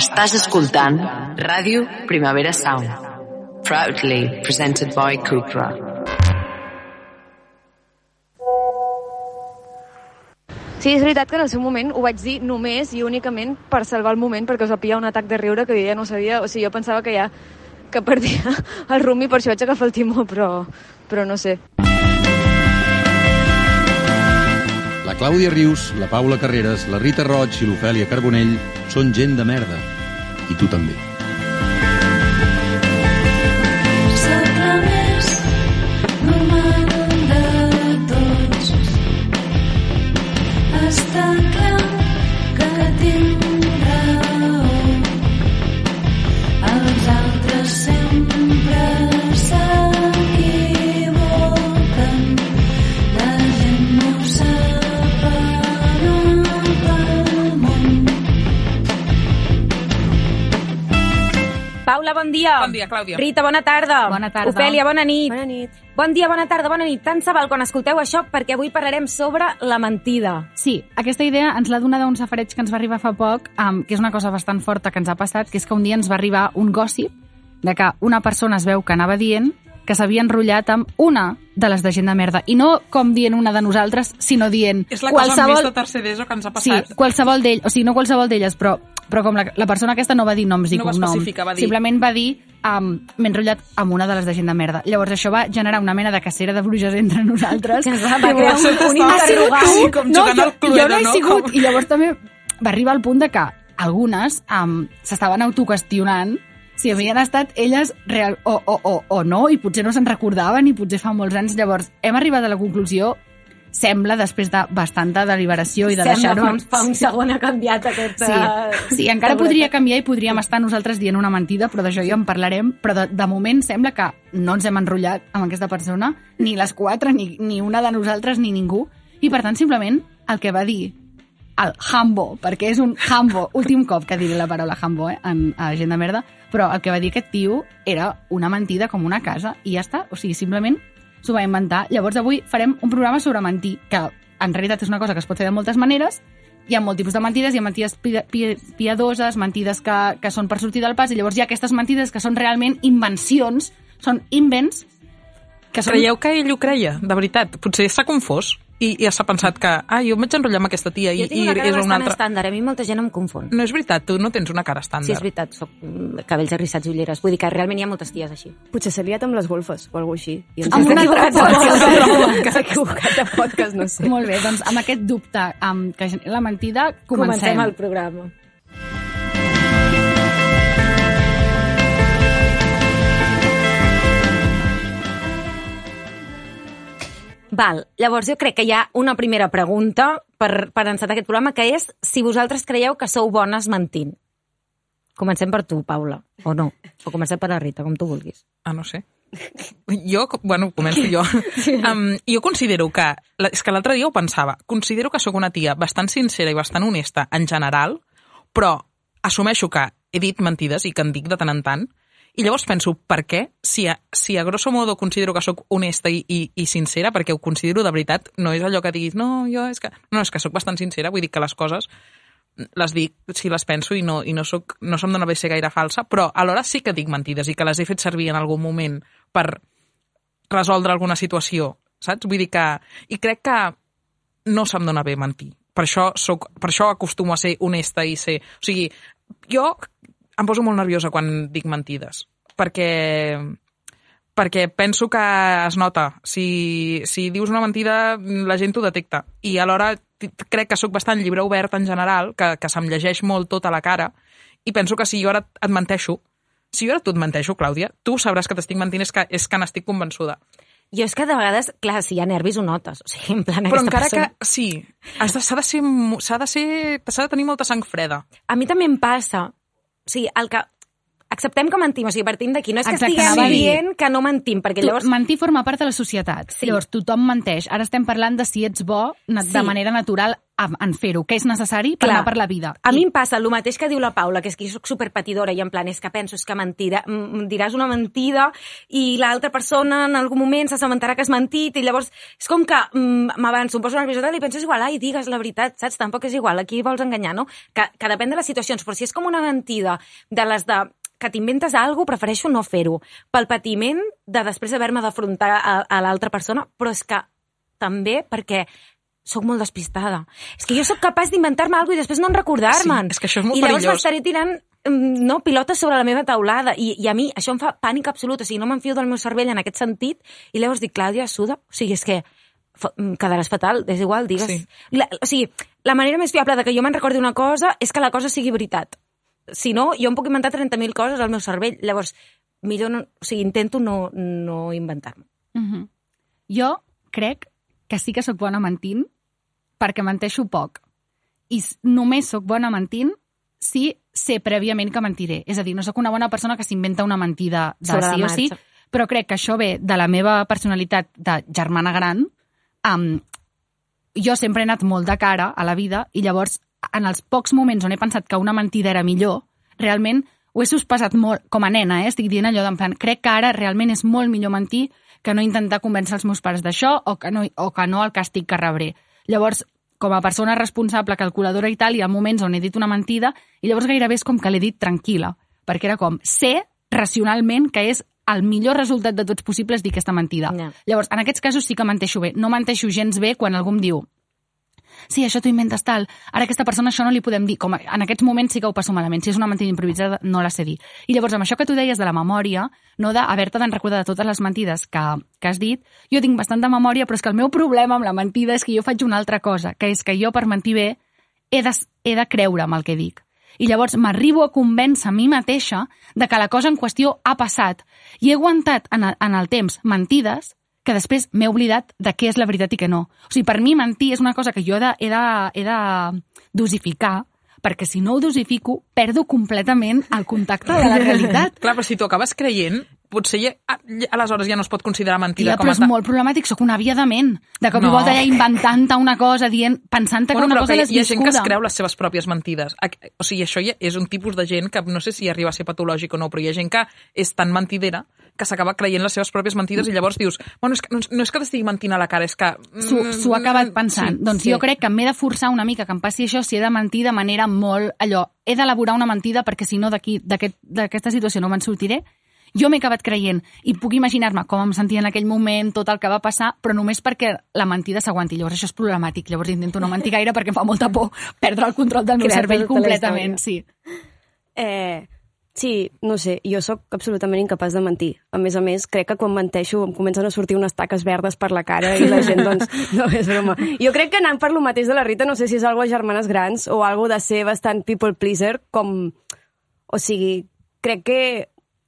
Estàs escoltant Ràdio Primavera Sound. Proudly presented by Cupra. Sí, és veritat que en el seu moment ho vaig dir només i únicament per salvar el moment, perquè us va pillar un atac de riure que ja no sabia, o sigui, jo pensava que ja que perdia el rumi, per això vaig agafar el timó, però, però no sé. La Clàudia Rius, la Paula Carreras, la Rita Roig i l'Ofèlia Carbonell són gent de merda. I tu també. Paula, bon dia. Bon dia, Clàudia. Rita, bona tarda. Bona tarda. Ofèlia, bona nit. Bona nit. Bon dia, bona tarda, bona nit. Tant se val quan escolteu això perquè avui parlarem sobre la mentida. Sí, aquesta idea ens l'ha donada un safareig que ens va arribar fa poc, um, que és una cosa bastant forta que ens ha passat, que és que un dia ens va arribar un gossip de que una persona es veu que anava dient que s'havia enrotllat amb una de les de gent de merda. I no com dient una de nosaltres, sinó dient... És la cosa més de tercer d'ESO que ens ha Sí, passat. qualsevol d'ell, o sigui, no qualsevol d'elles, però, però com la, la persona aquesta no va dir noms i No cognoms. va dir- Simplement va dir um, m'he enrotllat amb una de les de gent de merda. Llavors això va generar una mena de cacera de bruixes entre nosaltres. Que es va- crear un- va- un interrogant. Com no, jo, al Cluedo, jo no he no? sigut. Com- I llavors també va arribar al punt de que algunes um, s'estaven autoqüestionant si havien estat elles real, o, o, o, o no, i potser no se'n recordaven, i potser fa molts anys. Llavors, hem arribat a la conclusió, sembla, després de bastanta deliberació i de Sembla, deixar-ho... fa, un- fa un segon ha canviat aquest... Sí, eh, sí, encara podria canviar i podríem estar nosaltres dient una mentida, però d'això ja en parlarem. Però de, de moment sembla que no ens hem enrotllat amb aquesta persona, ni les quatre, ni, ni una de nosaltres, ni ningú. I per tant, simplement, el que va dir el Hambo, perquè és un Hambo, últim cop que diré la paraula Hambo eh, en, a Gent de Merda, però el que va dir aquest tio era una mentida com una casa, i ja està. O sigui, simplement s'ho va inventar. Llavors avui farem un programa sobre mentir, que en realitat és una cosa que es pot fer de moltes maneres, hi ha molt tipus de mentides, hi ha mentides pi- pi- piadoses, mentides que, que són per sortir del pas, i llavors hi ha aquestes mentides que són realment invencions, són invents, que són... Creieu que ell ho creia, de veritat? Potser s'ha confós i ja s'ha pensat que ah, jo em vaig enrotllar amb aquesta tia i, Jo tinc i una cara és bastant una altra... estàndard, a mi molta gent em confon. No és veritat, tu no tens una cara estàndard. Sí, és veritat, soc mm, cabells arrissats i ulleres. Vull dir que realment hi ha moltes ties així. Potser s'ha liat amb les golfes o alguna així. I ens Amb una podcast. S'ha equivocat de podcast, no sé. Molt bé, doncs amb aquest dubte amb que genera la mentida, comencem. Comencem el programa. Val, llavors jo crec que hi ha una primera pregunta per, per encetar aquest programa, que és si vosaltres creieu que sou bones mentint. Comencem per tu, Paula, o no? O comencem per la Rita, com tu vulguis. Ah, no sé. Jo, bueno, començo jo. Um, jo considero que, és que l'altre dia ho pensava, considero que sóc una tia bastant sincera i bastant honesta en general, però assumeixo que he dit mentides i que en dic de tant en tant, i llavors penso, per què? Si a, si a grosso modo considero que sóc honesta i, i, i sincera, perquè ho considero de veritat, no és allò que diguis, no, jo és que... No, és que sóc bastant sincera, vull dir que les coses les dic si les penso i no, i no, soc, no se'm dona bé ser gaire falsa, però alhora sí que dic mentides i que les he fet servir en algun moment per resoldre alguna situació, saps? Vull dir que... I crec que no se'm dona bé mentir. Per això, soc, per això acostumo a ser honesta i ser... O sigui, jo em poso molt nerviosa quan dic mentides, perquè perquè penso que es nota. Si, si dius una mentida, la gent ho detecta. I alhora crec que sóc bastant llibre obert en general, que, que se'm llegeix molt tota la cara, i penso que si jo ara et menteixo, si jo ara tu et menteixo, Clàudia, tu sabràs que t'estic mentint, és que, és que n'estic convençuda. Jo és que de vegades, clar, si hi ha nervis ho notes. O sigui, en plan, Però encara persona... que, sí, has de- s'ha de, ser, s'ha de ser, s'ha de tenir molta sang freda. A mi també em passa. O sigui, el que... acceptem que mentim, o sigui, partim d'aquí. No és que Exacte, estiguem dient que no mentim, perquè Tu, llavors... mentir forma part de la societat. Sí. Llavors, tothom menteix. Ara estem parlant de si ets bo na- Sí. de manera natural en fer-ho, que és necessari per Clar. anar per la vida. A I- mi em passa el mateix que diu la Paula, que és que jo soc superpatidora i en plan, és que penso, és que mentida, diràs una mentida i l'altra persona en algun moment s'assabentarà que has mentit i llavors és com que m'avanço, em poso nerviosa i penso és igual, ai, digues la veritat, saps? Tampoc és igual, aquí vols enganyar, no? Que, que depèn de les situacions, però si és com una mentida de les de que t'inventes alguna cosa, prefereixo no fer-ho. Pel patiment de després haver-me d'afrontar a, a l'altra persona, però és que també perquè sóc molt despistada. És que jo sóc capaç d'inventar-me alguna cosa i després no en recordar-me'n. Sí, és que això és molt I llavors m'estaré tirant mm, no, pilotes sobre la meva taulada i, i a mi això em fa pànic absolut, o sigui, no m'enfio del meu cervell en aquest sentit i llavors dic, Clàudia, suda, o sigui, és que mm, quedaràs fatal, és igual, digues. Sí. La, o sigui, la manera més fiable de que jo me'n recordi una cosa és que la cosa sigui veritat. Si no, jo em puc inventar 30.000 coses al meu cervell. Llavors, millor no, o sigui, intento no, no inventar-me. Mhm. Jo crec que sí que sóc bona mentint perquè menteixo poc. I només sóc bona mentint si sé prèviament que mentiré. És a dir, no sóc una bona persona que s'inventa una mentida de Sobre sí o sí, però crec que això ve de la meva personalitat de germana gran. Um, jo sempre he anat molt de cara a la vida i llavors, en els pocs moments on he pensat que una mentida era millor, realment ho he sospesat molt, com a nena, eh? estic dient allò d'en plan, crec que ara realment és molt millor mentir que no intentar convèncer els meus pares d'això o, que no, o que no el càstig que rebré. Llavors, com a persona responsable, calculadora i tal, hi ha moments on he dit una mentida i llavors gairebé és com que l'he dit tranquil·la, perquè era com, sé racionalment que és el millor resultat de tots possibles dir aquesta mentida. Ja. Llavors, en aquests casos sí que menteixo bé. No menteixo gens bé quan algú em diu sí, això t'ho inventes tal, ara aquesta persona això no li podem dir, com en aquests moments sí que ho passo malament, si és una mentida improvisada no la sé dir. I llavors amb això que tu deies de la memòria, no d'haver-te d'en recordar de totes les mentides que, que has dit, jo tinc bastant de memòria, però és que el meu problema amb la mentida és que jo faig una altra cosa, que és que jo per mentir bé he de, he de creure amb el que dic. I llavors m'arribo a convèncer a mi mateixa de que la cosa en qüestió ha passat. I he aguantat en el, en el temps mentides que després m'he oblidat de què és la veritat i què no. O sigui, per mi mentir és una cosa que jo he de, he de, he de dosificar, perquè si no ho dosifico, perdo completament el contacte de la realitat. Clar, però si t'ho acabes creient, potser ja, a- ja- aleshores ja no es pot considerar mentida com però és tal. molt problemàtic, sóc una via de ment. De cop i No. volta allà inventant-te una cosa, dient, pensant-te que Bueno, una però cosa que l'has hi ha gent que es viscuda. creu les seves pròpies mentides. O sigui, això ja és un tipus de gent que no sé si arriba a ser patològic o no, però hi ha gent que és tan mentidera que s'acaba creient les seves pròpies mentides i llavors dius, bueno, és que, no, no és que t'estigui mentint a la cara, és que... S'ho s'ho ha acabat pensant. Sí. doncs sí. jo crec que m'he de forçar una mica que em passi això si he de mentir de manera molt... Allò, he d'elaborar una mentida perquè si no d'aquesta situació no me'n sortiré. Jo m'he acabat creient i puc imaginar-me com em sentia en aquell moment, tot el que va passar, però només perquè la mentida s'aguanti. Llavors això és problemàtic. Llavors intento no mentir gaire perquè em fa molta por perdre el control del meu cervell tota completament. Sí. Eh, sí, no sé, jo sóc absolutament incapaç de mentir. A més a més, crec que quan menteixo em comencen a sortir unes taques verdes per la cara i la gent, doncs, no és broma. Jo crec que anant per lo mateix de la Rita, no sé si és algo a germanes grans o algo de ser bastant people pleaser, com... O sigui, crec que...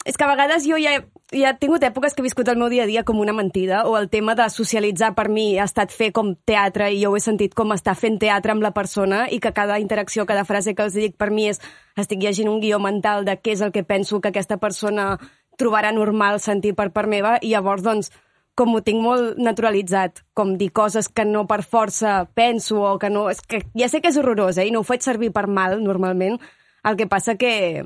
És que a vegades jo ja, ja he tingut èpoques que he viscut el meu dia a dia com una mentida, o el tema de socialitzar per mi ha estat fer com teatre i jo ho he sentit com estar fent teatre amb la persona i que cada interacció, cada frase que els dic per mi és estic llegint un guió mental de què és el que penso que aquesta persona trobarà normal sentir per part meva i llavors doncs com ho tinc molt naturalitzat, com dir coses que no per força penso o que no... És que ja sé que és horrorós, eh? I no ho faig servir per mal, normalment. El que passa que...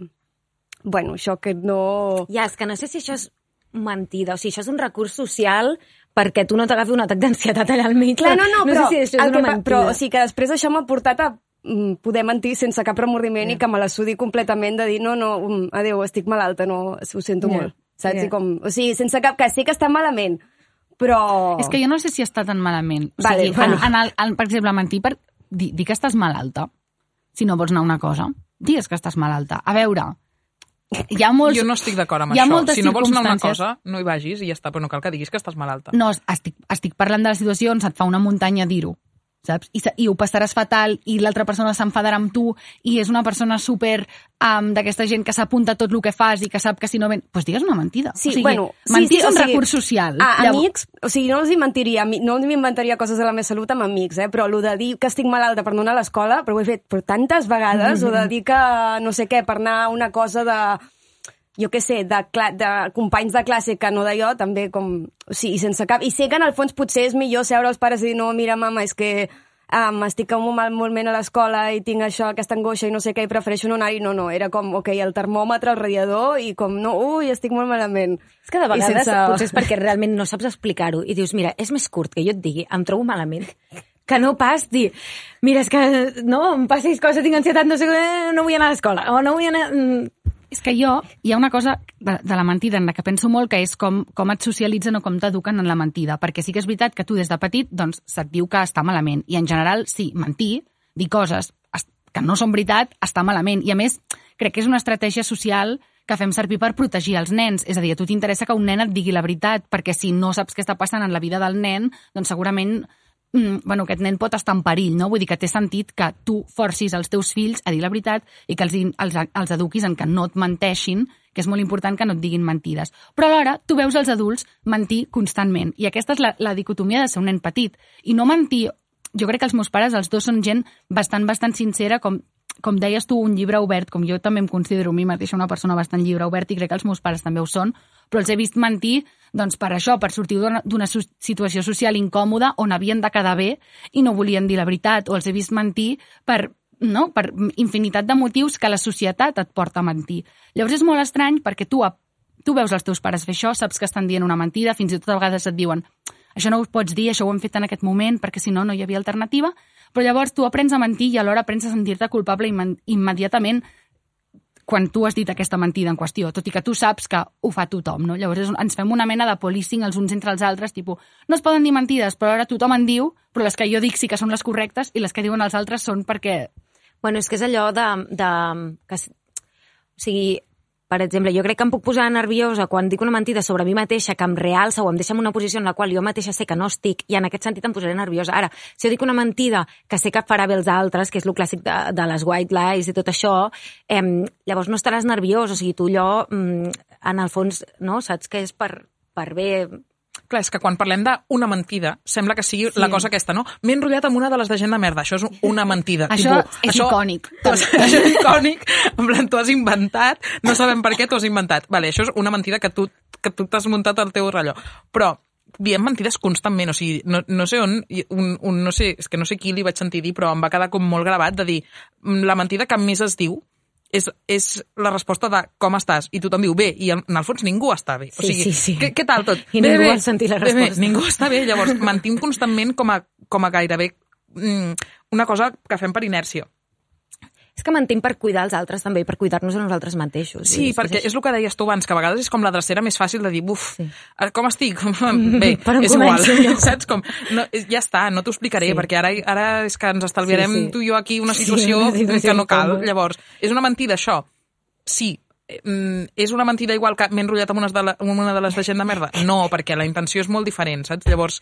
Bueno, això que no... Ja, és que no sé si això és mentida, o sigui, això és un recurs social perquè tu no t'agafi un atac d'ansietat allà al mig. Clar, no, no, però, no sé si això és una mentida. però o sigui, que després això m'ha portat a mm, poder mentir sense cap remordiment i que me la sudi completament de dir no, no, mm, adéu, estic malalta, no, ho sento Ja, molt. Saps? ja. I com, o sigui, sense cap... Que sí que està malament, però... És que jo no sé si està tan malament. O Vale, sigui, bueno. en, en el, en, per exemple, mentir per dir, dir que estàs malalta, si no vols anar a una cosa, digues que estàs malalta. A veure, hi ha molts... Jo no estic d'acord amb hi ha això. Si no vols anar una cosa, no hi vagis i ja està, però no cal que diguis que estàs malalta. No, estic, estic parlant de la situació on se't fa una muntanya dir-ho, saps? I, I ho passaràs fatal i l'altra persona s'enfadarà amb tu i és una persona super um, d'aquesta gent que s'apunta tot el que fas i que sap que si no ven... Doncs pues digues una mentida. Sí, o sigui, bueno, sí, mentir sí, és o un sigui, recurs social. A Llavors- amics, o sigui, no els hi mentiria, no els m'inventaria coses de la meva salut amb amics, eh? però el de dir que estic malalta per no anar a l'escola, però ho he fet per tantes vegades, o de dir que no sé què, per anar a una cosa de jo què sé, de, de companys de classe que no d'allò, també com... O sigui, sense cap... I sé que en el fons potser és millor seure als pares i dir no, mira, mama, és que um, estic en un mal moment a l'escola i tinc això, aquesta angoixa i no sé què, i prefereixo no anar-hi. No, no, era com, ok, el termòmetre, el radiador, i com, no, ui, estic molt malament. És que de I vegades sense- potser és perquè realment no saps explicar-ho i dius, mira, és més curt que jo et digui, em trobo malament, que no pas dir, mira, és que no, em passis coses, tinc ansietat, no sé què, no vull anar a l'escola, o no vull anar... És que jo, hi ha una cosa de, de la mentida en la que penso molt, que és com, com et socialitzen o com t'eduquen en la mentida. Perquè sí que és veritat que tu des de petit doncs, se't diu que està malament. I en general, sí, mentir, dir coses es- que no són veritat, està malament. I a més, crec que és una estratègia social que fem servir per protegir els nens. És a dir, a tu t'interessa que un nen et digui la veritat, perquè si no saps què està passant en la vida del nen, doncs segurament bueno, aquest nen pot estar en perill, no? Vull dir que té sentit que tu forcis els teus fills a dir la veritat i que els, els, els eduquis en que no et menteixin, que és molt important que no et diguin mentides. Però alhora, tu veus els adults mentir constantment. I aquesta és la, la dicotomia de ser un nen petit. I no mentir... Jo crec que els meus pares, els dos, són gent bastant, bastant sincera, com, com deies tu, un llibre obert, com jo també em considero a mi mateixa una persona bastant llibre obert i crec que els meus pares també ho són, però els he vist mentir doncs, per això, per sortir d'una- situació social incòmoda on havien de quedar bé i no volien dir la veritat, o els he vist mentir per, no? per infinitat de motius que la societat et porta a mentir. Llavors és molt estrany perquè tu, tu veus els teus pares fer això, saps que estan dient una mentida, fins i tot a vegades et diuen això no ho pots dir, això ho hem fet en aquest moment perquè si no, no hi havia alternativa, però llavors tu aprens a mentir i alhora aprens a sentir-te culpable imme- immediatament quan tu has dit aquesta mentida en qüestió, tot i que tu saps que ho fa tothom, no? Llavors ens fem una mena de policing els uns entre els altres, tipus, no es poden dir mentides, però ara tothom en diu, però les que jo dic sí que són les correctes i les que diuen els altres són perquè... Bueno, és que és allò de... de que, o sigui, per exemple, jo crec que em puc posar nerviosa quan dic una mentida sobre mi mateixa que em realça o em deixa en una posició en la qual jo mateixa sé que no estic i en aquest sentit em posaré nerviosa. Ara, si jo dic una mentida que sé que farà bé els altres, que és el clàssic de, de les white lies i tot això, eh, llavors no estaràs nerviós, o sigui, tu allò, mm, en el fons, no, saps que és per, per bé... Clar, és que quan parlem d'una mentida, sembla que sigui sí. la cosa aquesta, no? M'he enrotllat amb una de les de gent de merda. Això és una mentida. Això Tipo, és icònic. Tu has, això és icònic. En plan, tu has inventat, no sabem per què tu has inventat. Vale, això és una mentida que tu que tu t'has muntat al teu rellò. Però diem mentides constantment, o sigui, no, no sé on, un, un, no sé, és que no sé qui li vaig sentir dir, però em va quedar com molt gravat de dir, "Mm, la mentida que més es diu és, és la resposta de com estàs, i tothom diu bé, i en, en el fons ningú està bé. O Sí, sigui, sí, sí. Què, què tal tot? I bé, ningú bé, vol sentir la bé, bé, resposta. ningú està bé, llavors mentim constantment com a, com a gairebé mm, una cosa que fem per inèrcia. És que mentim per cuidar els altres també i per cuidar-nos a nosaltres mateixos. Sí, dir, perquè així. és el que deies tu abans, que a vegades és com la drecera més fàcil de dir, buf, Sí. sí. com estic? Bé, Per on és igual, jo? saps? Com, no, és- ja està, no t'ho explicaré, Sí. sí. perquè ara, ara és que ens estalviarem Sí, sí, sí. sí. tu i jo aquí una Sí, situació, una situació que no cal. incòmoda. Llavors, és una mentida, això. Sí, eh, mm, és una mentida igual que m'he enrotllat amb, unes de la, amb una de les de gent de merda? No, perquè la intenció és molt diferent, saps? Llavors,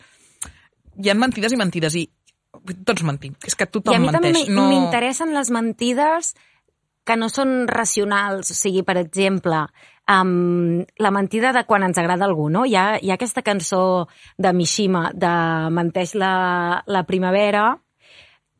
hi ha mentides i mentides, i tots mentim. És que I tothom a mi també menteix. m'in- No... m'interessen les mentides que no són racionals. O sigui, per exemple, um, la mentida de quan ens agrada algú, no? Hi ha, hi ha aquesta cançó de Mishima, de Menteix la, la primavera,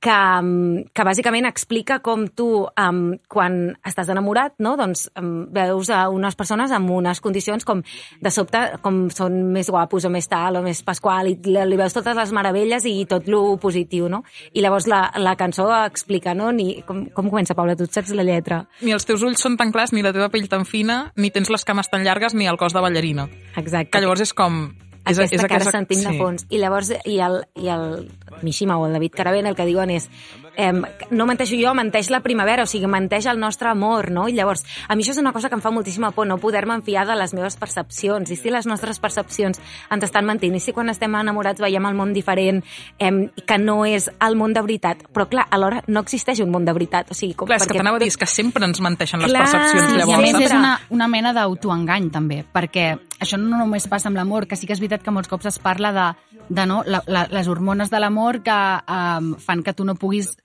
que, um, que bàsicament explica com tu, um, quan estàs enamorat, no? doncs um, veus a unes persones amb unes condicions com de sobte com són més guapos o més tal o més pasqual i li, li veus totes les meravelles i tot lo positiu, no? I llavors la, la cançó explica, no? Ni, com, com comença, Paula? Tu saps la lletra? Ni els teus ulls són tan clars, ni la teva pell tan fina, ni tens les cames tan llargues, ni el cos de ballarina. Exacte. Que llavors és com... És, aquesta és que ara sentim de sí. fons. I llavors, i el, i el Mishima o el David Caravent el que diuen és eh, no menteixo jo, menteix la primavera, o sigui, menteix el nostre amor, no? I llavors, a mi això és una cosa que em fa moltíssima por, no poder-me enfiar de les meves percepcions. I si les nostres percepcions ens estan mentint, i si quan estem enamorats veiem el món diferent, eh, que no és el món de veritat. Però, clar, alhora no existeix un món de veritat. O sigui, com, Clar, és que perquè t'anava a dir, és que sempre ens menteixen les Clar, percepcions, I a llavors. més sempre. és una, una mena d'autoengany també, perquè això no només passa amb l'amor, que sí que és veritat que molts cops es parla de, de no, la, la, les hormones de l'amor que um, fan que tu no puguis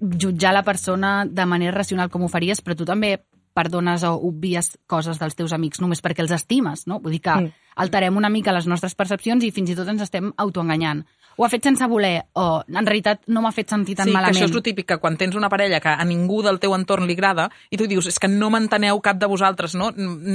jutjar la persona de manera racional com ho faries, però tu també perdones o obvies coses dels teus amics només perquè els estimes, no? Vull dir que Mm. alterem una mica les nostres percepcions i fins i tot ens estem autoenganyant. Ho ha fet sense voler o en realitat no m'ha fet sentir tan sí, malament. que això és el típic, que quan tens una parella que a ningú del teu entorn li agrada i tu dius, és que no m'enteneu cap de vosaltres, no?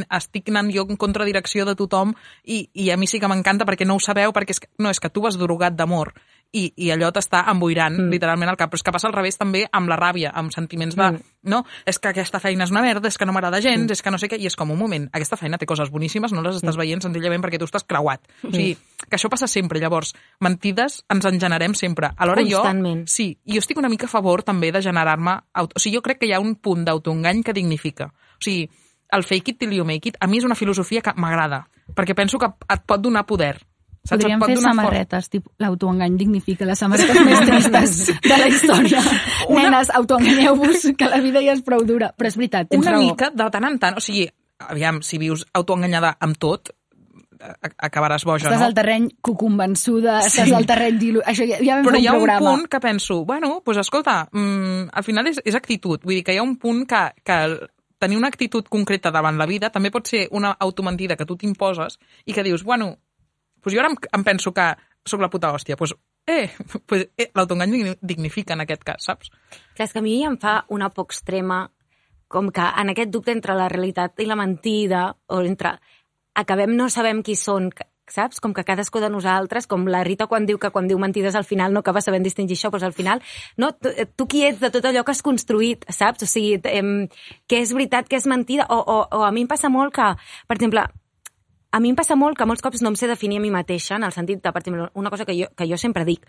Estic anant jo en contradirecció de tothom i, i a mi sí que m'encanta perquè no ho sabeu, perquè és que, no, és que tu vas drogat d'amor i, i allò t'està emboirant mm. literalment al cap. Però és que passa al revés també amb la ràbia, amb sentiments de, mm. no, és que aquesta feina és una merda, és que no m'agrada gens, mm. és que no sé què, i és com un moment, aquesta feina té coses boníssimes, no les estàs veient senzillament perquè tu estàs creuat. O sigui, que això passa sempre, llavors, mentides ens en generem sempre. Alhora jo, sí, jo estic una mica a favor també de generar-me... auto- O sigui, jo crec que hi ha un punt d'autoengany que dignifica. O sigui, el fake it till you make it, a mi és una filosofia que m'agrada, perquè penso que et pot donar poder. Saps? Podríem fer samarretes, tipus l'autoengany dignifica les samarretes més tristes de la història. Una- Nenes, autoenganyeu-vos, que la vida ja és prou dura. Però és veritat, tens una raó. mica de tant en tant, o sigui, aviam, si vius autoenganyada amb tot, acabaràs boja, Estàs no? al terreny cucumbençuda, Sí. estàs al terreny dilu... Això ja, ja vam Però fer hi ha un un programa. punt que penso, bueno, doncs escolta, mm, al final és, és actitud. Vull dir que hi ha un punt que, que tenir una actitud concreta davant la vida també pot ser una automentida que tu t'imposes i que dius, bueno, doncs jo ara em, em penso que sóc la puta hòstia, doncs, eh, pues, eh l'autoengany digni- dignifica en aquest cas, saps? Clar, és que a mi em fa una por extrema com que en aquest dubte entre la realitat i la mentida, o entre acabem no sabem qui són, saps? Com que cadascú de nosaltres, com la Rita quan diu que quan diu mentides al final no acaba sabent distingir això, doncs al final, no, tu, tu qui ets de tot allò que has construït, saps? O sigui, em, què és veritat, què és mentida, o, o, o a mi em passa molt que, per exemple, a mi em passa molt que molts cops no em sé definir a mi mateixa, en el sentit de, per exemple, una cosa que jo, que jo sempre dic,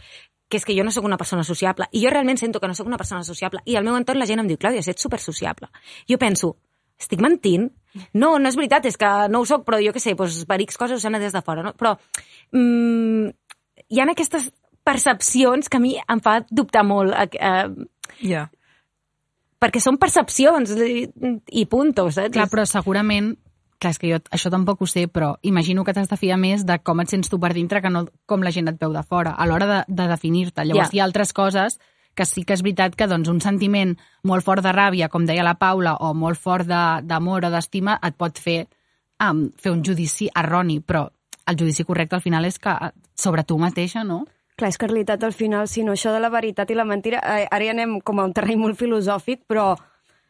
que és que jo no sóc una persona sociable. I jo realment sento que no sóc una persona sociable. I al meu entorn la gent em diu, Clàudia, si ets super sociable. Jo penso, estic mentint? No, no és veritat, és que no ho sóc, però jo què sé, doncs, per X coses ho sembla des de fora. No? Però mm, hi ha aquestes percepcions que a mi em fa dubtar molt. Eh, eh. Yeah. perquè són percepcions i, i punto, saps? Clar, però segurament clar, és que jo això tampoc ho sé, però imagino que t'has de fiar més de com et sents tu per dintre que no com la gent et veu de fora, a l'hora de, de definir-te. Llavors Ja. hi ha altres coses que sí que és veritat que doncs, un sentiment molt fort de ràbia, com deia la Paula, o molt fort de- d'amor o d'estima, et pot fer um, fer un judici erroni, però el judici correcte al final és que sobre tu mateixa, no? Clar, és que en realitat al final, si no, això de la veritat i la mentira, eh, ara ja anem com a un terreny molt filosòfic, però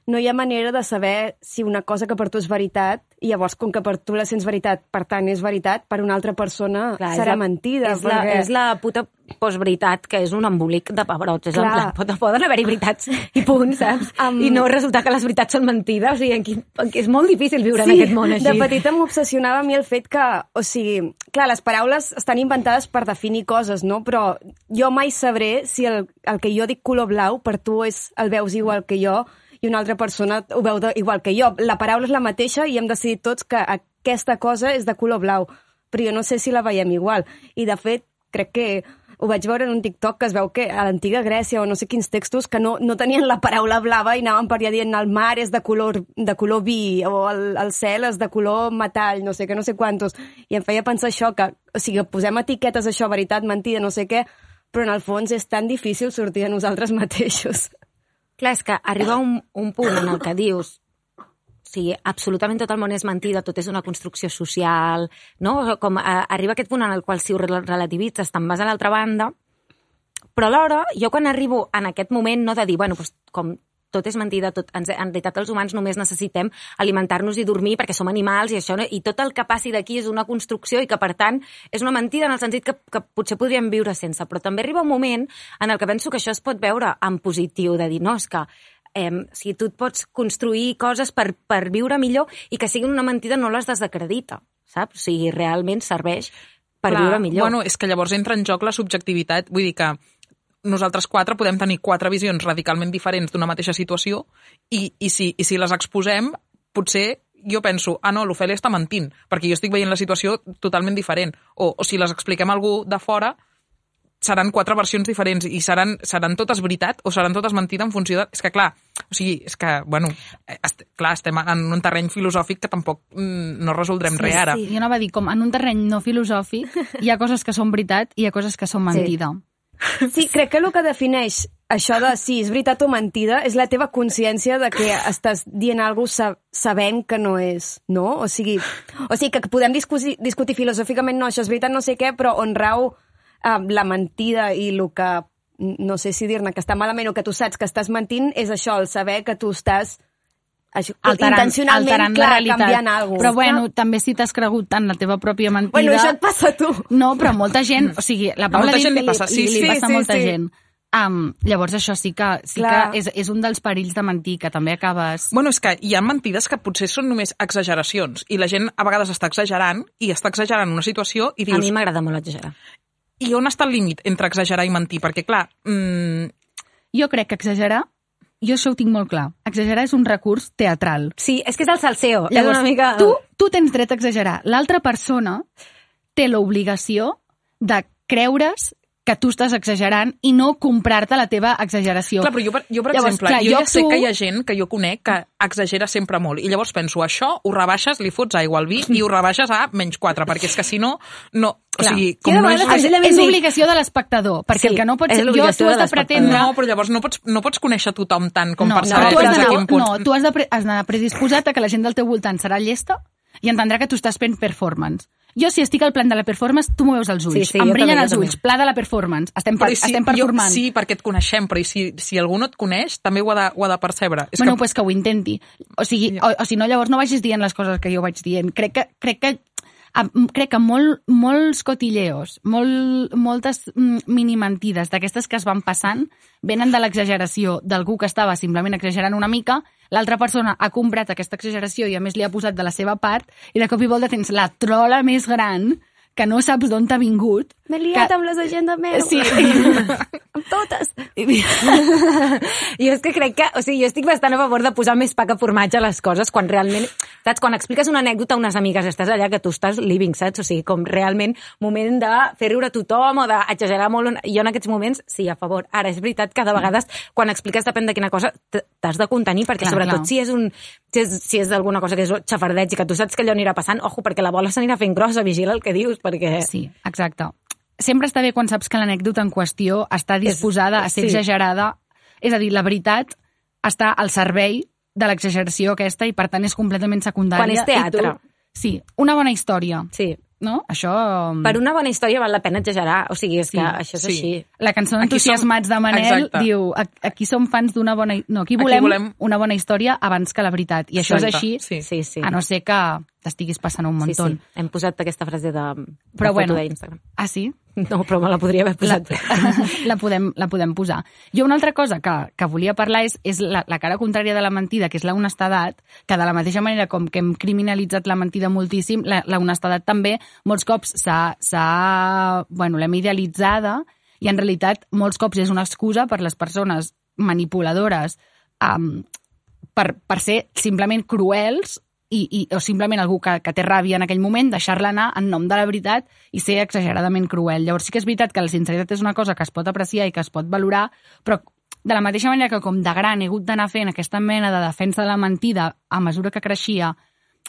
no hi ha manera de saber si una cosa que per tu és veritat, i llavors com que per tu la sents veritat, per tant és veritat, per una altra persona Clar, és serà la- mentida. És la, perquè- és la puta postveritat, que és un embolic de pebrots. És en Clar. plan, pot, poden haver-hi veritats i punt, saps? Am- I no resultar que les veritats són mentides. O sigui, en quin, en què és molt difícil viure en Sí, aquest món així. de petita m'obsessionava a mi el fet que, o sigui, clar, les paraules estan inventades per definir coses, no? Però jo mai sabré si el, el que jo dic color blau per tu és el veus igual que jo i una altra persona ho veu de, igual que jo. La paraula és la mateixa i hem decidit tots que aquesta cosa és de color blau, però jo no sé si la veiem igual. I, de fet, crec que ho vaig veure en un TikTok que es veu que a l'antiga Grècia o no sé quins textos que no, no tenien la paraula blava i anaven per allà dient el mar és de color, de color vi o el, el cel és de color metall, no sé què, no sé quantos. I em feia pensar això, que, o sigui, posem etiquetes això, veritat, mentida, no sé què, però en el fons és tan difícil sortir de nosaltres mateixos. Clar, és que arriba un, un punt en el que dius o sigui, absolutament tot el món és mentida, tot és una construcció social, no? Com a, arriba aquest punt en el qual si ho rel- relativitzes te'n vas a l'altra banda, però alhora, jo quan arribo en aquest moment no de dir, bueno, doncs, com tot és mentida, tot, en, en realitat els humans només necessitem alimentar-nos i dormir perquè som animals i això, no? i tot el que passi d'aquí és una construcció i que, per tant, és una mentida en el sentit que, que potser podríem viure sense. Però també arriba un moment en el que penso que això es pot veure en positiu, de dir, no, és que eh, si tu et pots construir coses per, per viure millor i que siguin una mentida no les desacredita, saps? O sigui, realment serveix per Clar, viure millor. Bueno, és que llavors entra en joc la subjectivitat, vull dir que nosaltres quatre podem tenir quatre visions radicalment diferents d'una mateixa situació i, i, si, i si les exposem, potser jo penso, ah no, l'Ofèlia està mentint, perquè jo estic veient la situació totalment diferent. O, o si les expliquem a algú de fora, seran quatre versions diferents i seran, seran totes veritat o seran totes mentida en funció de... És que clar, o sigui, és que, bueno, eh, est clar, estem en un terreny filosòfic que tampoc mm, no resoldrem Sí, res ara. sí. Jo anava a dir, com en un terreny no filosòfic, hi ha coses que són veritat i hi ha coses que són mentida. Sí, crec que el que defineix això de si és veritat o mentida és la teva consciència de que estàs dient alguna cosa sabent que no és, no? O sigui, o sigui que podem discutir, discutir filosòficament, no, això és veritat, no sé què, però on rau eh, la mentida i el que, no sé si dir-ne, que està malament o que tu saps que estàs mentint, és això, el saber que tu estàs això, alterant, intencionalment, alterant clar, la realitat. canviant alguna Però bueno, també si t'has cregut tant la teva pròpia mentida... Bueno, això et passa a tu. No, però molta gent, o sigui, la Paula molta gent que li passa, sí, li, sí, li passa sí, a molta sí. gent. Um, llavors això sí que, sí Clar. que és, és un dels perills de mentir, que també acabes... Bueno, és que hi ha mentides que potser són només exageracions i la gent a vegades està exagerant i està exagerant una situació i A dius, mi m'agrada molt exagerar. i on està el límit entre exagerar i mentir? Perquè, clar, mm, Jo crec que exagerar, jo això ho tinc molt clar, exagerar és un recurs teatral. Sí, és que és el salseo. és Llavors, una mica... tu, tu tens dret a exagerar. L'altra persona té l'obligació de creure's que tu estàs exagerant i no comprar-te la teva exageració. Clar, però jo, per, jo per Llavors, exemple, clar, jo, jo ja sé tu- que hi ha gent que jo conec que exagera sempre molt. I llavors penso, això ho rebaixes, li fots aigua al vi i ho rebaixes a menys 4, perquè és que si no, no... O Clar. sigui, Sí, com de no és... és, és obligació de l'espectador, perquè Sí, el que no pots... és Jo, tu de has de l'espectador. pretendre... No, però llavors no pots, no pots conèixer tothom tant com no, per no, saber tu has fins a quin punt... No, tu has de pre- has d'anar predisposat a que la gent del teu voltant serà llesta i entendrà que tu estàs fent performance. Jo, si estic al plan de la performance, tu m'ho veus als ulls. Sí, sí, em jo brillen també, els jo ulls. Pla de la performance. Estem, per, si, estem jo, performant. sí, perquè et coneixem, però i si, si algú no et coneix, també ho ha de, ho ha de percebre. És bueno, que, pues que ho intenti. O sigui, o, o si no, llavors no vagis dient les coses que jo vaig dient. Crec que, crec que crec que molt, molts cotilleos, molt, moltes mm, minimentides d'aquestes que es van passant venen de l'exageració d'algú que estava simplement exagerant una mica, l'altra persona ha comprat aquesta exageració i a més li ha posat de la seva part i de cop i volta tens la trola més gran que no saps d'on t'ha vingut. M'he liat que... amb les agendes meves. Sí. amb totes. jo és que crec que, o sigui, jo estic bastant a favor de posar més pa que formatge a les coses quan realment, saps, quan expliques una anècdota a unes amigues, estàs allà que tu estàs living, saps? O sigui, com realment moment de fer riure a tothom o d'exagerar molt. Jo en aquests moments, sí, a favor. Ara, és veritat que de vegades, quan expliques depèn de quina cosa, t'has de contenir, perquè Clar, sobretot clar. si és un si és, si és alguna cosa que és xafardeig i que tu saps que allò anirà passant, ojo, perquè la bola s'anirà fent grossa, vigila el que dius, perquè... Sí, exacte. Sempre està bé quan saps que l'anècdota en qüestió està disposada a ser sí. exagerada. És a dir, la veritat està al servei de l'exageració aquesta i, per tant, és completament secundària. Quan és teatre. Tu... Sí, una bona història, Sí. no? Això... Per una bona història val la pena exagerar, o sigui, és Sí, que això és sí. així. La cançó Aquí Entusiasmats som- de Manel Exacte. diu "Ac- aquí som fans d'una bona... No, aquí Aquí volem, volem- una bona història abans que la veritat. I això és Exacte, així, sí. Sí, sí. a no ser que t'estiguis passant un Sí, muntó. sí. Hem posat aquesta frase de, de Però foto bueno. d'Instagram. Ah, sí? No, però me la podria haver la, posat. la, podem, la podem posar. Jo una altra cosa que, que volia parlar és, és la, la cara contrària de la mentida, que és la honestedat, que de la mateixa manera com que hem criminalitzat la mentida moltíssim, la, la honestedat també molts cops s'ha... s'ha- Bueno, l'hem idealitzada i en realitat molts cops és una excusa per les persones manipuladores um, per, per ser simplement cruels i, i, o simplement algú que, que té ràbia en aquell moment, deixar-la anar en nom de la veritat i ser exageradament cruel. Llavors sí que és veritat que la sinceritat és una cosa que es pot apreciar i que es pot valorar, però de la mateixa manera que com de gran he hagut d'anar fent aquesta mena de defensa de la mentida a mesura que creixia,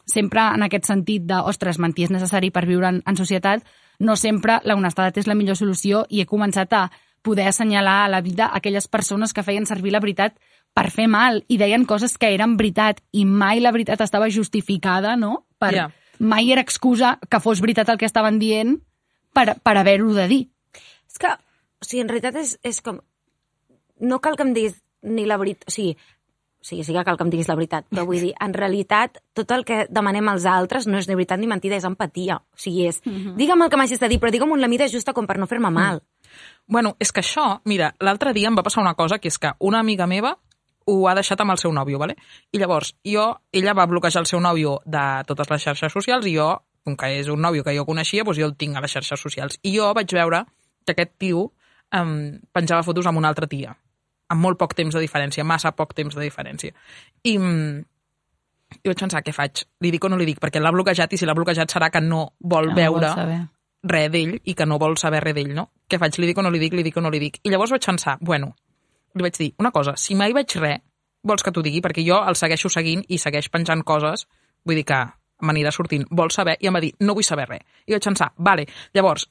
sempre en aquest sentit de, ostres, mentir és necessari per viure en, en societat, no sempre la honestedat és la millor solució i he començat a poder assenyalar a la vida aquelles persones que feien servir la veritat per fer mal i deien coses que eren veritat i mai la veritat estava justificada, no? Per, Ja. Mai era excusa que fos veritat el que estaven dient per, per haver-ho de dir. És que, o sigui, en realitat és, és com... No cal que em diguis ni la veritat... O sigui, o sigui, sí que cal que em diguis la veritat, però vull dir, en realitat, tot el que demanem als altres no és ni veritat ni mentida, és empatia. O sigui, és, digue'm el que m'hagis de dir, però digue'm la mida justa com per no fer-me mal. Bueno, és que això, mira, l'altre dia em va passar una cosa, que és que una amiga meva ho ha deixat amb el seu nòvio, ¿vale? I llavors, jo, ella va bloquejar el seu nòvio de totes les xarxes socials i jo, com que és un nòvio que jo coneixia, doncs jo el tinc a les xarxes socials. I jo vaig veure que aquest tio um, penjava fotos amb una altra tia, amb molt poc temps de diferència, massa poc temps de diferència. I, mm, i vaig pensar, què faig? Li dic o no li dic? Perquè l'ha bloquejat i si l'ha bloquejat serà que no vol No veure saber. res d'ell i que no vol saber res d'ell, no? Què faig? Li dic o no li dic? Li dic o no li dic? I llavors vaig pensar, bueno, li vaig dir, una cosa, si mai veig res, vols que t'ho digui? Perquè jo el segueixo seguint i segueix penjant coses, vull dir que m'anirà sortint, vol saber, i em va dir, no vull saber res. I vaig pensar, vale, llavors,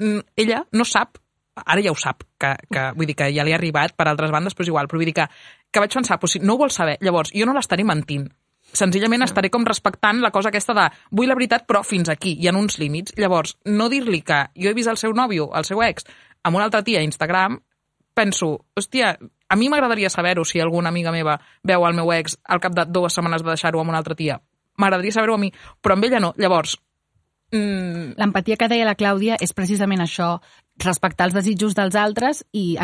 mm, ella no sap ara ja ho sap, que, que, vull dir que ja li ha arribat per altres bandes, però és igual, però vull dir que, que vaig pensar, pues, si no ho vols saber, llavors jo no l'estaré mentint. Senzillament estaré com respectant la cosa aquesta de vull la veritat però fins aquí, hi ha uns límits. Llavors, no dir-li que jo he vist el seu nòvio, el seu ex, amb una altra tia a Instagram, penso, hòstia, a mi m'agradaria saber-ho si alguna amiga meva veu el meu ex al cap de dues setmanes de deixar-ho amb una altra tia. M'agradaria saber-ho a mi, però amb ella no. Llavors, mm, L'empatia que deia la Clàudia és precisament això, respectar els desitjos dels altres i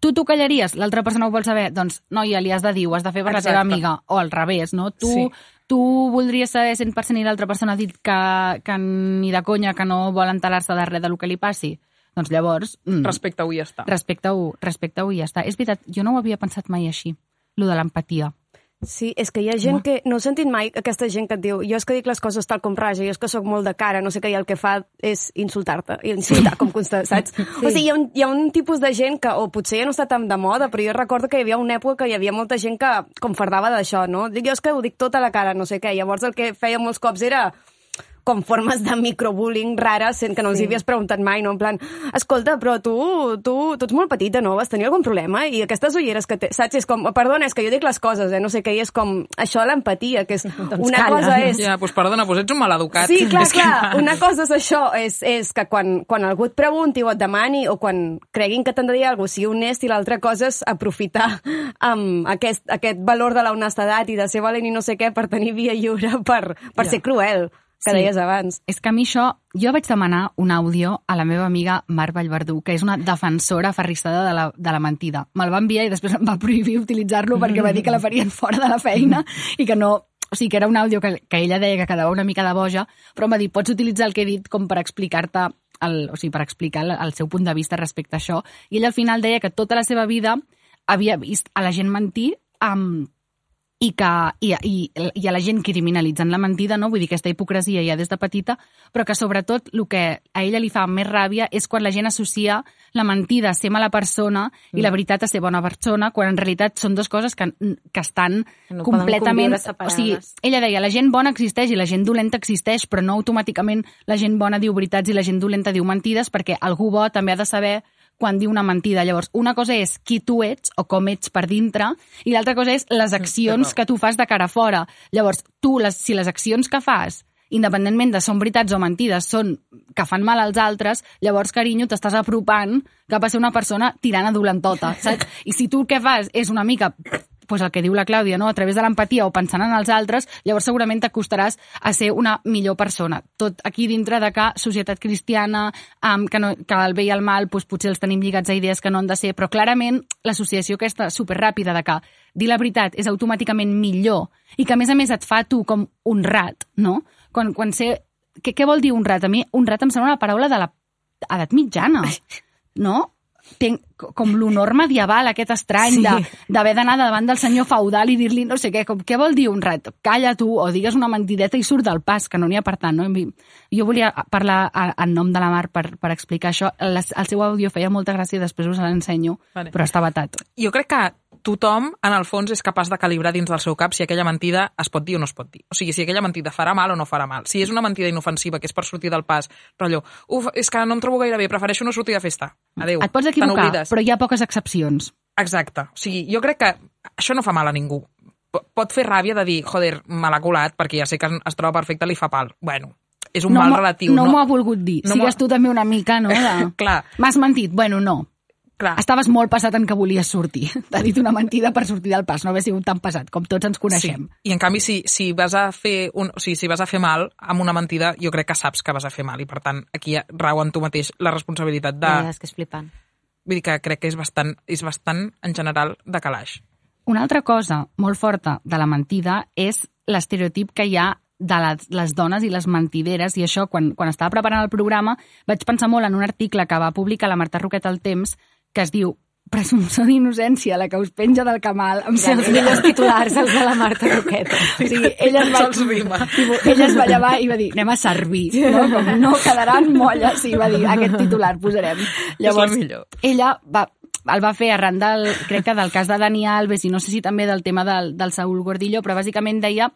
tu t'ho callaries, l'altra persona ho vol saber, doncs, noia, li has de dir, ho has de fer per la teva Exacte. amiga, o al revés, no? Tu, Sí. tu voldries saber 100% i l'altra persona ha dit que, que ni de conya, que no vol entelar-se de res del que li passi? Doncs llavors, mm, respecte-ho i ja està. respecte-ho respecte i ja està. És veritat, jo no ho havia pensat mai així, lo de l'empatia. Sí, és que hi ha gent Home. que... No heu sentit mai aquesta gent que et diu jo és que dic les coses tal com raja, jo és que sóc molt de cara, no sé què, i el que fa és insultar-te, i insultar com constant, saps? Sí. O sigui, hi ha, un, hi ha un tipus de gent que, o potser ja no està tan de moda, però jo recordo que hi havia una època que hi havia molta gent que com fardava d'això, no? Dic, jo és que ho dic tot a la cara, no sé què, llavors el que feia molts cops era com formes de microbullying rares sent que no els hi havies preguntat mai, no? En plan, escolta, però tu, tu, tu ets molt petita, no? Vas tenir algun problema? I aquestes ulleres que té, saps? És com, perdona, és que jo dic les coses, eh? No sé què, i és com, això l'empatia, que és una calla. cosa és... Ja, doncs perdona, doncs ets un maleducat. Sí, clar, És que- clar. Una cosa és això, és, és que quan, quan algú et pregunti o et demani o quan creguin que t'han de dir alguna cosa, sigui honest i l'altra cosa és aprofitar amb aquest, aquest valor de la honestedat i de ser valent i no sé què per tenir via lliure per, per Ja. ser cruel, que Sí. deies abans. És que a mi això... Jo vaig demanar un àudio a la meva amiga Mar Vallverdú, que és una defensora aferrissada de la, de la mentida. Me'l va enviar i després em va prohibir utilitzar-lo perquè va dir que la farien fora de la feina i que no... O sigui, que era un àudio que, que ella deia que quedava una mica de boja, però em va dir, pots utilitzar el que he dit com per explicar-te el, o sigui, per explicar el, el seu punt de vista respecte a això. I ella al final deia que tota la seva vida havia vist a la gent mentir amb, i, que, i, i, i a la gent criminalitzant la mentida, no? vull dir, aquesta hipocresia ja des de petita, però que sobretot el que a ella li fa més ràbia és quan la gent associa la mentida a ser mala persona i la veritat a ser bona persona, quan en realitat són dues coses que, que estan no completament... O sigui, ella deia, la gent bona existeix i la gent dolenta existeix, però no automàticament la gent bona diu veritats i la gent dolenta diu mentides, perquè algú bo també ha de saber quan diu una mentida. Llavors, una cosa és qui tu ets o com ets per dintre i l'altra cosa és les accions que tu fas de cara a fora. Llavors, tu, les, si les accions que fas independentment de són veritats o mentides, són que fan mal als altres, llavors, carinyo, t'estàs apropant cap a ser una persona tirana dolentota, saps? I si tu el que fas és una mica pues el que diu la Clàudia, no? a través de l'empatia o pensant en els altres, llavors segurament t'acostaràs a ser una millor persona. Tot aquí dintre de que societat cristiana, um, que, no, que el bé i el mal pues, potser els tenim lligats a idees que no han de ser, però clarament l'associació aquesta superràpida de que dir la veritat és automàticament millor i que a més a més et fa tu com un rat, no? Quan, quan sé... Què, què vol dir un rat? A mi un rat em sembla una paraula de la edat mitjana, no? Tenc com l'honor medieval aquest estrany Sí. de d'haver d'anar davant del senyor feudal i dir-li no sé què, com, què vol dir un rat? Calla tu o digues una mentideta i surt del pas, que no n'hi ha per tant. No? Jo volia parlar en nom de la Mar per, per explicar això. El, el seu àudio feia molta gràcia, després us l'ensenyo, Vale. però està batat. Jo crec que tothom, en el fons, és capaç de calibrar dins del seu cap si aquella mentida es pot dir o no es pot dir. O sigui, si aquella mentida farà mal o no farà mal. Si és una mentida inofensiva, que és per sortir del pas, rotllo, uf, és que no em trobo gaire bé, prefereixo no sortir de festa. Adéu. Et pots equivocar, però hi ha poques excepcions. Exacte. O sigui, jo crec que això no fa mal a ningú. P- Pot fer ràbia de dir, joder, me l'ha colat, perquè ja sé que es troba perfecte, li fa pal. Bueno, és un no mal relatiu. No, m'ho ha volgut dir. No No Sigues tu també una mica, no? De... Clar. M'has mentit. Bueno, no. Clar. Estaves molt passat en que volies sortir. T'ha dit una mentida per sortir del pas. No haver sigut tan passat, com tots ens coneixem. Sí. I en canvi, si, si vas a fer un, o sigui, si vas a fer mal amb una mentida, jo crec que saps que vas a fer mal i per tant aquí rau en tu mateix la responsabilitat de... Ja, és que és flipant. Vull dir que crec que és bastant, és bastant en general, de calaix. Una altra cosa molt forta de la mentida és l'estereotip que hi ha de les, les dones i les mentideres, i això, quan, quan estava preparant el programa, vaig pensar molt en un article que va publicar la Marta Roquet al Temps, que es diu Presumpció d'innocència, la que us penja del camal. Em Sí, els millors titulars, els de la Marta Roqueta. O sigui, ella es, va, ella es va llevar i va dir, anem a servir, no? Com no quedaran molles, i va dir, aquest titular posarem. Llavors, ella va, el va fer arran del, crec que del cas de Dani Alves i no sé si també del tema del, del Saúl Gordillo, però bàsicament deia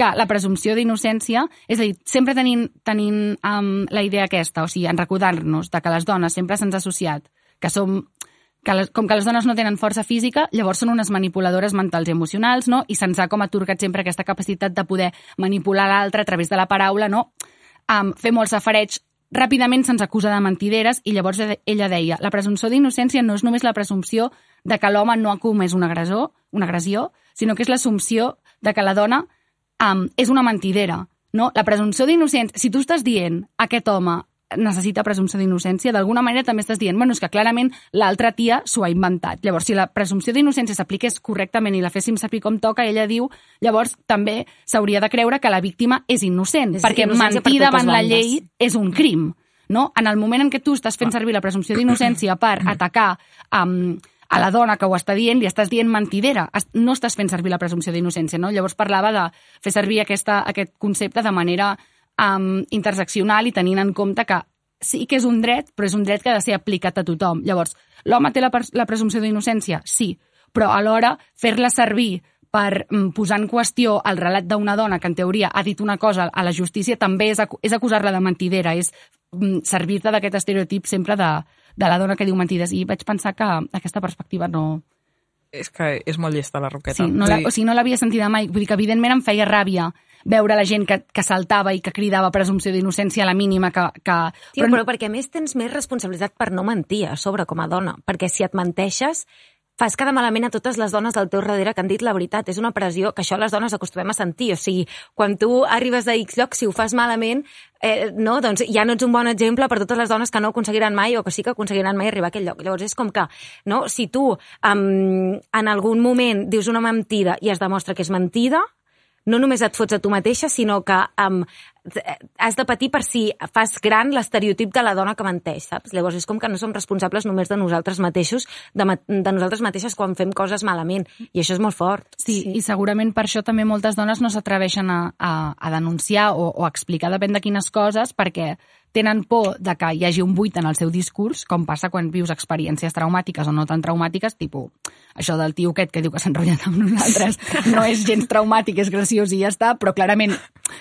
que la presumpció d'innocència, és a dir, sempre tenint, tenint um, la idea aquesta, o sigui, en recordar-nos de que les dones sempre se'ns ha associat que som que les, com que les dones no tenen força física, llavors són unes manipuladores mentals i emocionals, no? I se'ns ha com atorgat sempre aquesta capacitat de poder manipular l'altre a través de la paraula, no? Um, fer molts safareig ràpidament se'ns acusa de mentideres i llavors ella deia la presumpció d'innocència no és només la presumpció de que l'home no ha comès un agressor, una agressió, sinó que és l'assumpció de que la dona um, és una mentidera. No? La presumpció d'innocència, si tu estàs dient aquest home necessita presumpció d'innocència, d'alguna manera també estàs dient, bueno, és que clarament l'altra tia s'ho ha inventat. Llavors, si la presumpció d'innocència s'apliqués correctament i la féssim saber com toca, ella diu, llavors també s'hauria de creure que la víctima és innocent, És perquè per mentir totes davant la llei és un crim. No? En el moment en què tu estàs fent servir la presumpció d'innocència per atacar um, a la dona que ho està dient, li estàs dient mentidera. No estàs fent servir la presumpció d'innocència, no? Llavors parlava de fer servir aquesta, aquest concepte de manera um, interseccional i tenint en compte que sí que és un dret, però és un dret que ha de ser aplicat a tothom. Llavors, l'home té la, la presumpció d'innocència? Sí, però alhora fer-la servir per mm, posar en qüestió el relat d'una dona que en teoria ha dit una cosa a la justícia també és, acu és acusar-la de mentidera, és mm, servir-te d'aquest estereotip sempre de, de la dona que diu mentides. I vaig pensar que aquesta perspectiva no... És que és molt llesta la Roqueta. Sí, no la, o sigui, no l'havia sentida mai. Vull dir que evidentment em feia ràbia veure la gent que, que saltava i que cridava presumpció d'innocència a la mínima que... que Tio, però, però perquè a més tens més responsabilitat per no mentir a sobre com a dona. Perquè si et menteixes, fas cada malament a totes les dones del teu darrere que han dit la veritat. És una pressió que això les dones acostumem a sentir. O sigui, quan tu arribes a X lloc, si ho fas malament, eh, no, doncs ja no ets un bon exemple per totes les dones que no aconseguiran mai o que sí que aconseguiran mai arribar a aquell lloc. Llavors és com que, no, si tu um, en algun moment dius una mentida i es demostra que és mentida, no només et fots a tu mateixa, sinó que um, has de patir per si fas gran l'estereotip de la dona que menteix, saps? Llavors és com que no som responsables només de nosaltres mateixos, de, ma- de nosaltres mateixes quan fem coses malament. I això és molt fort. Sí, sí, i segurament per això també moltes dones no s'atreveixen a, a, a denunciar o, o a explicar depèn de quines coses perquè tenen por de que hi hagi un buit en el seu discurs, com passa quan vius experiències traumàtiques o no tan traumàtiques, tipus això del tio aquest que diu que s'ha enrotllat amb nosaltres no és gens traumàtic, és graciós i ja està, però clarament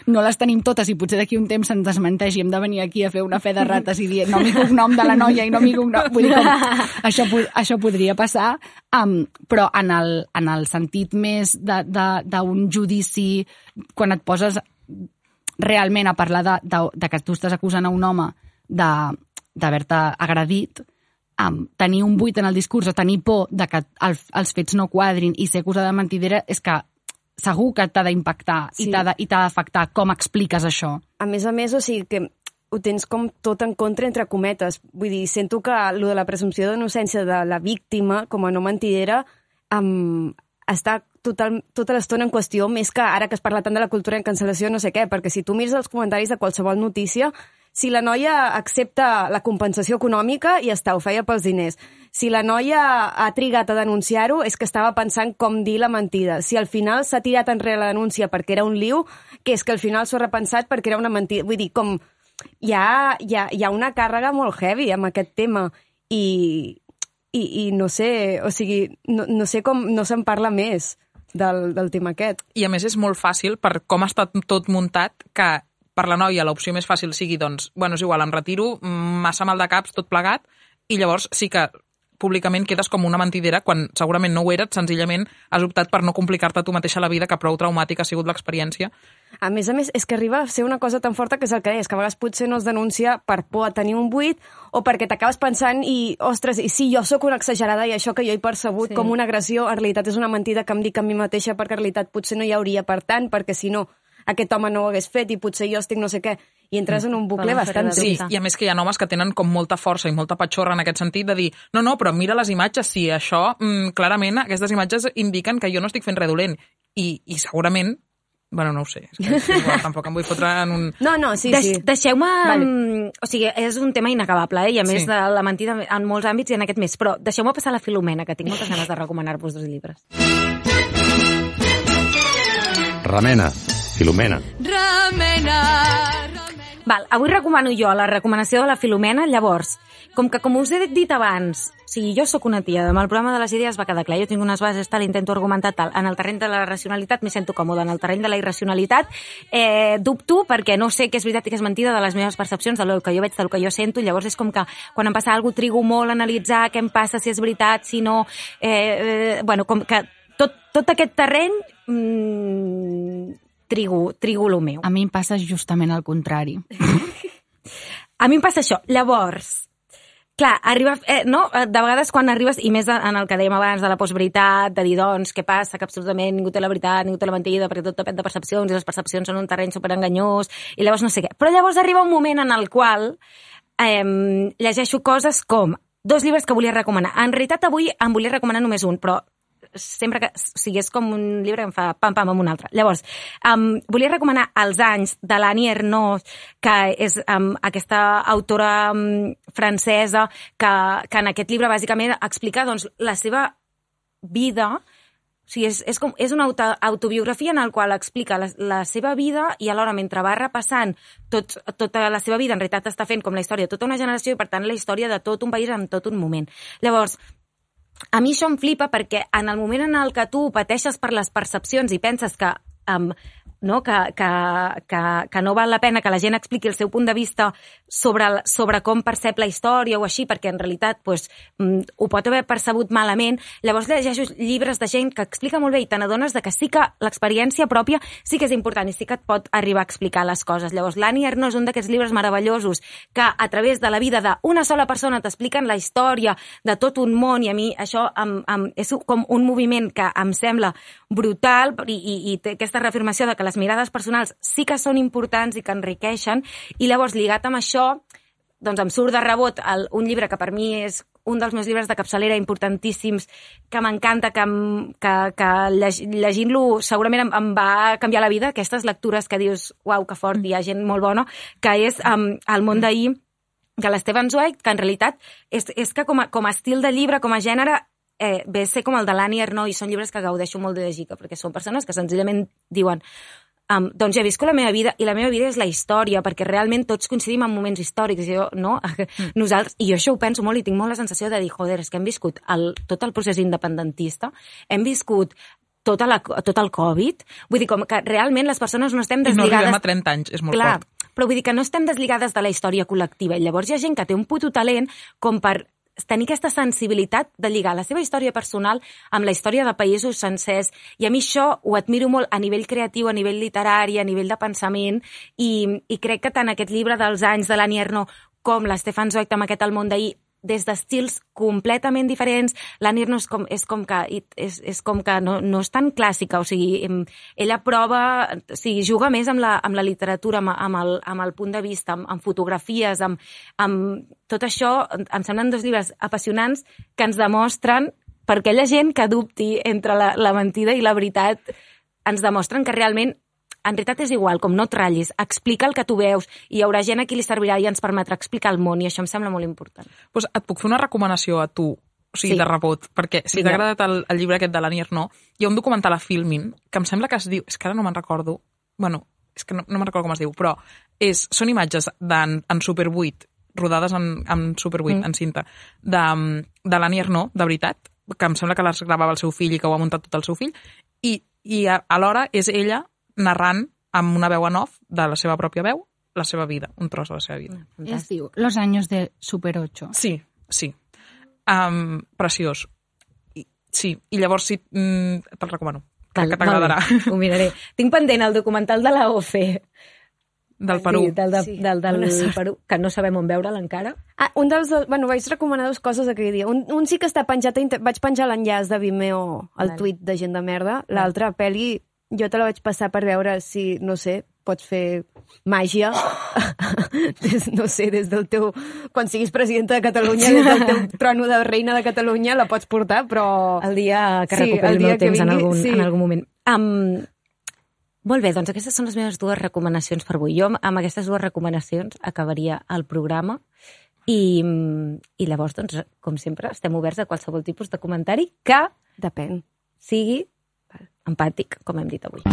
no les tenim totes i potser d'aquí un temps se'n desmenteix i hem de venir aquí a fer una fe de rates i dir nom i cognom de la noia i nom i cognom... Vull dir, com, això, això podria passar, um, però en el, en el sentit més d'un judici, quan et poses realment a parlar de, de, de que tu estàs acusant a un home de- d'haver-te agredit, um, tenir un buit en el discurs o tenir por de que el, els fets no quadrin i ser acusada de mentidera és que segur que t'ha d'impactar sí. I t'ha d'afectar com expliques això. A més a més, o sigui que ho tens com tot en contra entre cometes. Vull dir, sento que lo de la presumpció d'innocència de la víctima com a no mentidera um, està total, tota l'estona en qüestió, més que ara que es parla tant de la cultura en cancel·lació, no sé què, perquè si tu mires els comentaris de qualsevol notícia, si la noia accepta la compensació econòmica, ja està, ho feia pels diners. Si la noia ha trigat a denunciar-ho, és que estava pensant com dir la mentida. Si al final s'ha tirat enrere la denúncia perquè era un liu, que és que al final s'ho ha repensat perquè era una mentida. Vull dir, com hi ha, hi ha, hi ha una càrrega molt heavy amb aquest tema i, i, i no sé, o sigui, no, no sé com no se'n parla més del, del tema aquest. I a més és molt fàcil, per com està tot muntat, que per la noia l'opció més fàcil sigui, doncs, bueno, és igual, em retiro, massa mal de caps, tot plegat, i llavors sí que públicament quedes com una mentidera quan segurament no ho eres, senzillament has optat per no complicar-te tu mateixa la vida, que prou traumàtica ha sigut l'experiència. A més a més, és que arriba a ser una cosa tan forta que és el que deies, que a vegades potser no es denuncia per por a tenir un buit o perquè t'acabes pensant i, ostres, i sí, jo sóc una exagerada i això que jo he percebut Sí. com una agressió, en realitat és una mentida que em dic a mi mateixa perquè en realitat potser no hi hauria per tant, perquè si no aquest home no ho hagués fet i potser jo estic no sé què. I entres en un bucle bastant de Sí, trist. i a més que hi ha homes que tenen com molta força i molta patxorra en aquest sentit de dir no, no, però mira les imatges, sí, això, mm, clarament, aquestes imatges indiquen que jo no estic fent res dolent. I, i segurament, bueno, no ho sé, és que, és igual, tampoc em vull fotre en un... No, no, sí, Deix, sí. Deixeu-me... Vale. mm, O sigui, és un tema inacabable, eh? i a més Sí. de la mentida en molts àmbits i en aquest més. Però deixeu-me passar la Filomena, que tinc moltes ganes de recomanar-vos dos llibres. Remena, Filomena. Val, avui recomano jo la recomanació de la Filomena, llavors, com que com us he dit abans, o sigui, jo sóc una tia, demà el programa de les idees va quedar clar, jo tinc unes bases, tal, intento argumentar tal, en el terreny de la racionalitat m'hi sento còmode, en el terreny de la irracionalitat eh, dubto perquè no sé què és veritat i què és mentida de les meves percepcions, del que jo veig, del que jo sento, llavors és com que quan em passa alguna trigo molt a analitzar què em passa, si és veritat, si no... Eh, eh, bueno, com que tot, tot aquest terreny mm, trigo, trigo el meu. A mi em passa justament el contrari. A mi em passa això. Llavors, clar, arriba, eh, no? de vegades quan arribes, i més en el que dèiem abans de la postveritat, de dir, doncs, què passa, que absolutament ningú té la veritat, ningú té la mentida, perquè tot depèn de percepcions, i les percepcions són un terreny superenganyós, i llavors no sé què. Però llavors arriba un moment en el qual eh, llegeixo coses com dos llibres que volia recomanar. En realitat, avui en volia recomanar només un, però sempre que... O sigui, és com un llibre que em fa pam-pam amb un altre. Llavors, um, volia recomanar Els anys, de l'Annie Ernaux, que és um, aquesta autora um, francesa que, que en aquest llibre bàsicament explica doncs, la seva vida o sigui, és, és, com, és una auto, autobiografia en el qual explica la, la seva vida i alhora, mentre va repassant tot, tota la seva vida, en realitat està fent com la història de tota una generació i, per tant, la història de tot un país en tot un moment. Llavors, a mi això em flipa perquè en el moment en el que tu pateixes per les percepcions i penses que um, no? Que, que, que, que no val la pena que la gent expliqui el seu punt de vista sobre, el, sobre com percep la història o així, perquè en realitat pues, mm, ho pot haver percebut malament. Llavors llegeixo llibres de gent que explica molt bé i te n'adones que sí que l'experiència pròpia sí que és important i sí que et pot arribar a explicar les coses. Llavors, l'Annie Ernaux és un d'aquests llibres meravellosos que a través de la vida d'una sola persona t'expliquen la història de tot un món i a mi això em, em, és com un moviment que em sembla brutal i, i, i aquesta reafirmació de que les mirades personals sí que són importants i que enriqueixen i llavors lligat amb això doncs em surt de rebot el, un llibre que per mi és un dels meus llibres de capçalera importantíssims, que m'encanta, que, que, que lleg, llegint-lo segurament em, em va canviar la vida, aquestes lectures que dius, uau, que fort, hi ha gent molt bona, que és um, El món d'ahir, de l'Esteban Zweig, que en realitat és, és que com a, com a estil de llibre, com a gènere, eh, ve ser com el de l'Annie Ernaux i són llibres que gaudeixo molt de llegir, perquè són persones que senzillament diuen um, doncs ja he viscut la meva vida i la meva vida és la història, perquè realment tots coincidim en moments històrics, jo, no? Nosaltres, i jo això ho penso molt i tinc molt la sensació de dir, joder, és que hem viscut el, tot el procés independentista, hem viscut tota la, tot el Covid, vull dir, com que realment les persones no estem I no desligades... arribem a 30 anys, és molt Clar, fort. però vull dir que no estem desligades de la història col·lectiva. I llavors hi ha gent que té un puto talent com per tenir aquesta sensibilitat de lligar la seva història personal amb la història de països sencers. I a mi això ho admiro molt a nivell creatiu, a nivell literari, a nivell de pensament, i, i crec que tant aquest llibre dels anys de l'Annie Ernaux com l'Stefan Zweig amb aquest El món d'ahir des d'estils completament diferents. L'Annie Ernaux és com, és com que, és, és com que no, no és tan clàssica, o sigui, ella prova, o sigui, juga més amb la, amb la literatura, amb, amb, el, amb el punt de vista, amb, amb fotografies, amb, amb tot això, em semblen dos llibres apassionants que ens demostren per aquella gent que dubti entre la, la mentida i la veritat, ens demostren que realment en realitat és igual, com no et ratllis, explica el que tu veus i hi haurà gent a qui li servirà i ens permetrà explicar el món i això em sembla molt important. Pues et puc fer una recomanació a tu, o sigui, Sí. de rebot, perquè si t'ha agradat el, el llibre aquest de l'Annie Ernaux, hi ha un documental a Filmin que em sembla que es diu... És que ara no me'n recordo. Bueno, és que no, no me'n recordo com es diu, però és, són imatges d'en, en Super 8, rodades en, en Super 8, mm. en cinta, de, de l'Annie Ernaux, de veritat, que em sembla que les gravava el seu fill i que ho ha muntat tot el seu fill, i, i a- alhora és ella narrant amb una veu en off de la seva pròpia veu la seva vida, un tros de la seva vida. Es diu Los años de Super 8. Sí, sí. Um, preciós. I, sí, i llavors sí, mm, te'l recomano. Crec que t'agradarà. Ho miraré. Tinc pendent el documental de la OCE. Del Perú. Sí, del, de, Sí, del, del, sort. Perú, que no sabem on veure'l encara. Ah, un dels... Bueno, vaig recomanar dues coses aquell dia. Un, un sí que està penjat, a vaig penjar l'enllaç de Vimeo al Vale. tuit de gent de merda. L'altra pel·li, jo te la vaig passar per veure si, no sé, pots fer màgia, des, no sé, des del teu... Quan siguis presidenta de Catalunya, des del teu trono de reina de Catalunya, la pots portar, però... El dia que Sí, recuperi el el meu temps en, vingui, algun, sí. en algun moment. Um, molt bé, doncs aquestes són les meves dues recomanacions per avui. Jo amb aquestes dues recomanacions acabaria el programa i, i llavors, doncs, com sempre, estem oberts a qualsevol tipus de comentari que Depèn. sigui empàtic, com hem dit avui.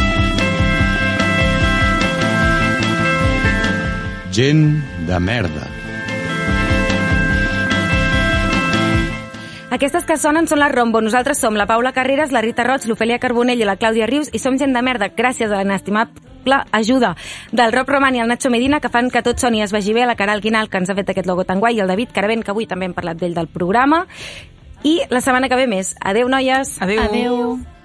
Gent de merda. Aquestes que sonen són la Rombo. Nosaltres som la Paula Carreras, la Rita Roig, l'Ofèlia Carbonell i la Clàudia Rius i som gent de merda gràcies a l'inestimable ajuda del Rob Roman i el Nacho Medina que fan que tot soni i es vegi bé, la Caral Guinal que ens ha fet aquest logo tan guai i el David Caravent que avui també hem parlat d'ell del programa i la setmana que ve més. Adeu, noies! Adeu. Adeu.